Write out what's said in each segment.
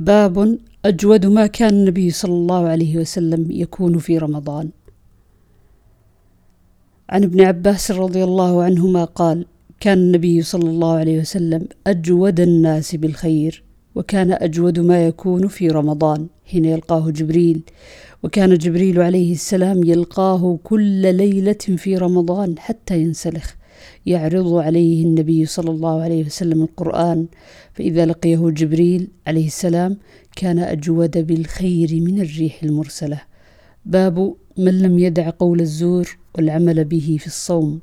باب أجود ما كان النبي صلى الله عليه وسلم يكون في رمضان. عن ابن عباس رضي الله عنهما قال كان النبي صلى الله عليه وسلم أجود الناس بالخير وكان أجود ما يكون في رمضان حين يلقاه جبريل. وكان جبريل عليه السلام يلقاه كل ليلة في رمضان حتى ينسلخ. يعرض عليه النبي صلى الله عليه وسلم القرآن. فإذا لقيه جبريل عليه السلام كان أجود بالخير من الريح المرسلة. باب من لم يدع قول الزور والعمل به في الصوم.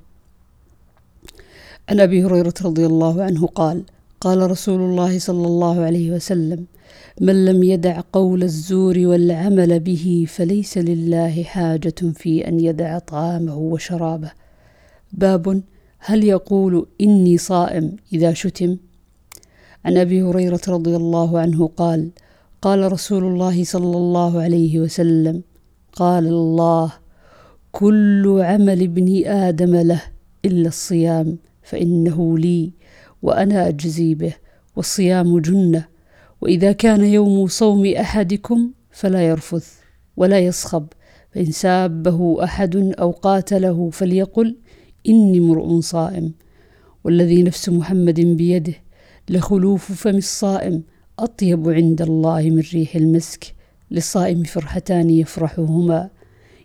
عن أبي هريرة رضي الله عنه قال قال رسول الله صلى الله عليه وسلم من لم يدع قول الزور والعمل به فليس لله حاجة في أن يدع طعامه وشرابه. باب هل يقول إني صائم إذا شتم؟ عن أبي هريرة رضي الله عنه قال قال رسول الله صلى الله عليه وسلم قال الله كل عمل ابن آدم له إلا الصيام فإنه لي وأنا أجزي به والصيام جنة وإذا كان يوم صوم أحدكم فلا يرفث ولا يصخب فإن سابه أحد أو قاتله فليقل إني امرؤ صائم والذي نفس محمد بيده لخلوف فم الصائم. أطيب عند الله من ريح المسك للصائم فرحتان يفرحهما.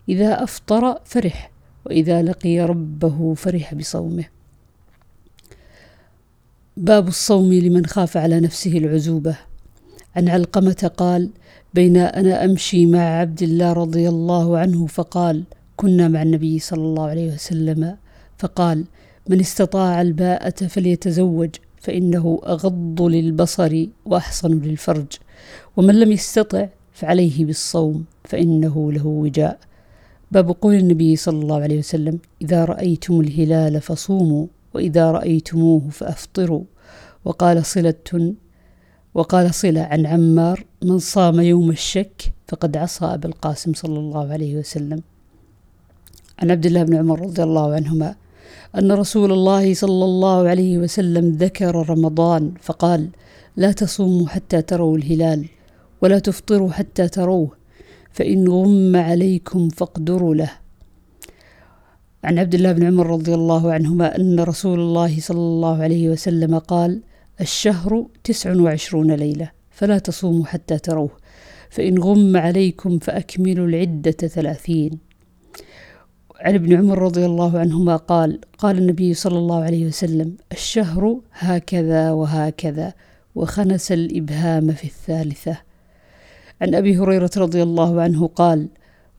إذا أفطر فرح وإذا لقي ربه فرح بصومه. باب الصوم لمن خاف على نفسه العزوبة. عن علقمة قال بين أنا أمشي مع عبد الله رضي الله عنه فقال كنا مع النبي صلى الله عليه وسلم. فقال من استطاع الباءة فليتزوج فإنه أغض للبصر وأحصن للفرج ومن لم يستطع فعليه بالصوم فإنه له وجاء. باب قول النبي صلى الله عليه وسلم إذا رأيتم الهلال فصوموا وإذا رأيتموه فأفطروا. وقال صلة وقال صلة عن عمار من صام يوم الشك فقد عصى أبا القاسم صلى الله عليه وسلم. عن عبد الله بن عمر رضي الله عنهما أن رسول الله صلى الله عليه وسلم ذكر رمضان فقال لا تصوموا حتى تروا الهلال ولا تفطروا حتى تروه فإن غم عليكم فاقدروا له. عن عبد الله بن عمر رضي الله عنهما أن رسول الله صلى الله عليه وسلم قال الشهر تسع وعشرون ليلة فلا تصوموا حتى تروه فإن غم عليكم فأكملوا العدة ثلاثين. عن ابن عمر رضي الله عنهما قال قال النبي صلى الله عليه وسلم الشهر هكذا وهكذا وخنس الإبهام في الثالثة. عن أبي هريرة رضي الله عنه قال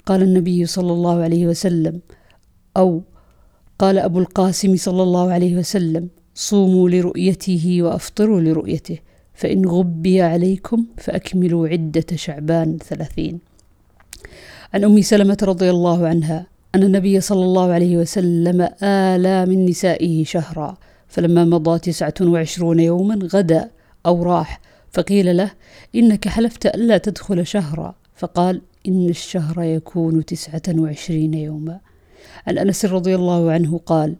قال النبي صلى الله عليه وسلم أو قال أبو القاسم صلى الله عليه وسلم صوموا لرؤيته وأفطروا لرؤيته فإن غبي عليكم فأكملوا عدة شعبان ثلاثين. عن أم سلمة رضي الله عنها أن النبي صلى الله عليه وسلم آلى من نسائه شهرا فلما مضى تسعة وعشرون يوما غدا أو راح فقيل له إنك حلفت ألا تدخل شهرا. فقال إن الشهر يكون تسعة وعشرين يوما. عن أنس رضي الله عنه قال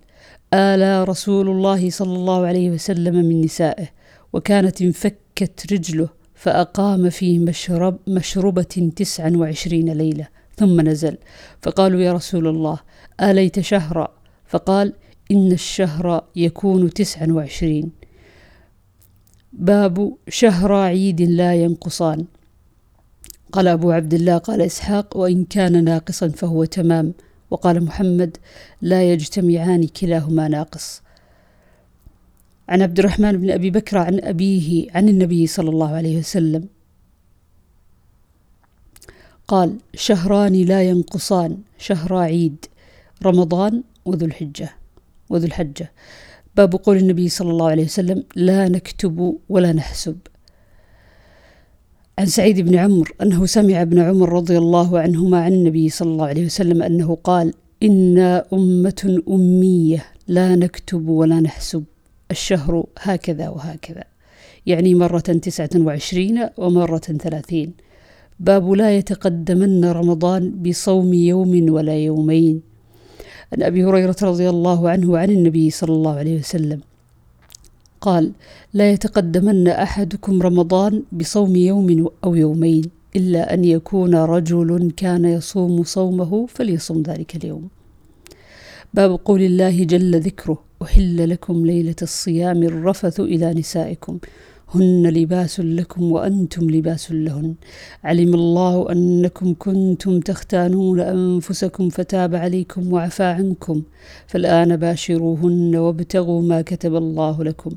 آلى رسول الله صلى الله عليه وسلم من نسائه وكانت انفكت رجله فأقام في مشرب مشربة تسعا وعشرين ليلة. ثم نزل. فقالوا يا رسول الله آليت شهرا؟ فقال إن الشهر يكون تسعا وعشرين. باب شهر عيد لا ينقصان. قال أبو عبد الله قال إسحاق وإن كان ناقصا فهو تمام. وقال محمد لا يجتمعان كلاهما ناقص. عن عبد الرحمن بن أبي بكر عن أبيه عن النبي صلى الله عليه وسلم. قال شهران لا ينقصان شهر عيد رمضان وذو الحجة وذو الحجة باب قول النبي صلى الله عليه وسلم لا نكتب ولا نحسب. عن سعيد بن عمرو أنه سمع ابن عمر رضي الله عنهما عن النبي صلى الله عليه وسلم أنه قال إنا أمة أمية لا نكتب ولا نحسب الشهر هكذا وهكذا. يعني مرة تسعة وعشرين ومرة ثلاثين. باب لا يتقدمن رمضان بصوم يوم ولا يومين. عن أبي هريرة رضي الله عنه عن النبي صلى الله عليه وسلم. قال لا يتقدمن أحدكم رمضان بصوم يوم أو يومين إلا أن يكون رجل كان يصوم صومه فليصم ذلك اليوم. باب قول الله جل ذكره أحل لكم ليلة الصيام الرفث إلى نسائكم. هن لباس لكم وأنتم لباس لهن. علم الله أنكم كنتم تختانون أنفسكم فتاب عليكم وعفى عنكم. فالآن باشروهن وابتغوا ما كتب الله لكم.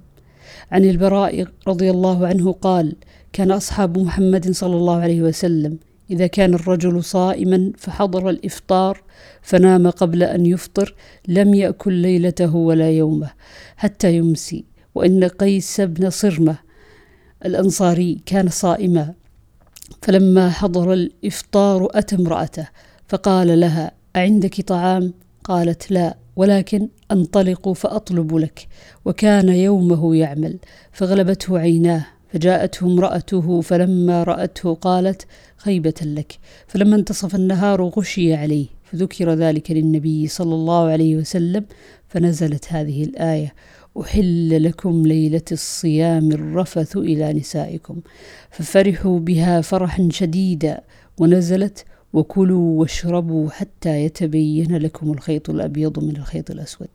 عن البراء رضي الله عنه قال كان أصحاب محمد صلى الله عليه وسلم. إذا كان الرجل صائما فحضر الإفطار فنام قبل أن يفطر لم يأكل ليلته ولا يومه حتى يمسي. وإن قيس بن صرمة الأنصاري كان صائما. فلما حضر الإفطار أتى امرأته فقال لها أعندك طعام؟ قالت لا ولكن أنطلق فأطلب لك. وكان يومه يعمل فغلبته عيناه فجاءته امرأته فلما رأته قالت خيبة لك. فلما انتصف النهار غشي عليه فذكر ذلك للنبي صلى الله عليه وسلم فنزلت هذه الآية. أحل لكم ليلة الصيام الرفث إلى نسائكم. ففرحوا بها فرحا شديدا ونزلت وكلوا واشربوا حتى يتبين لكم الخيط الأبيض من الخيط الأسود.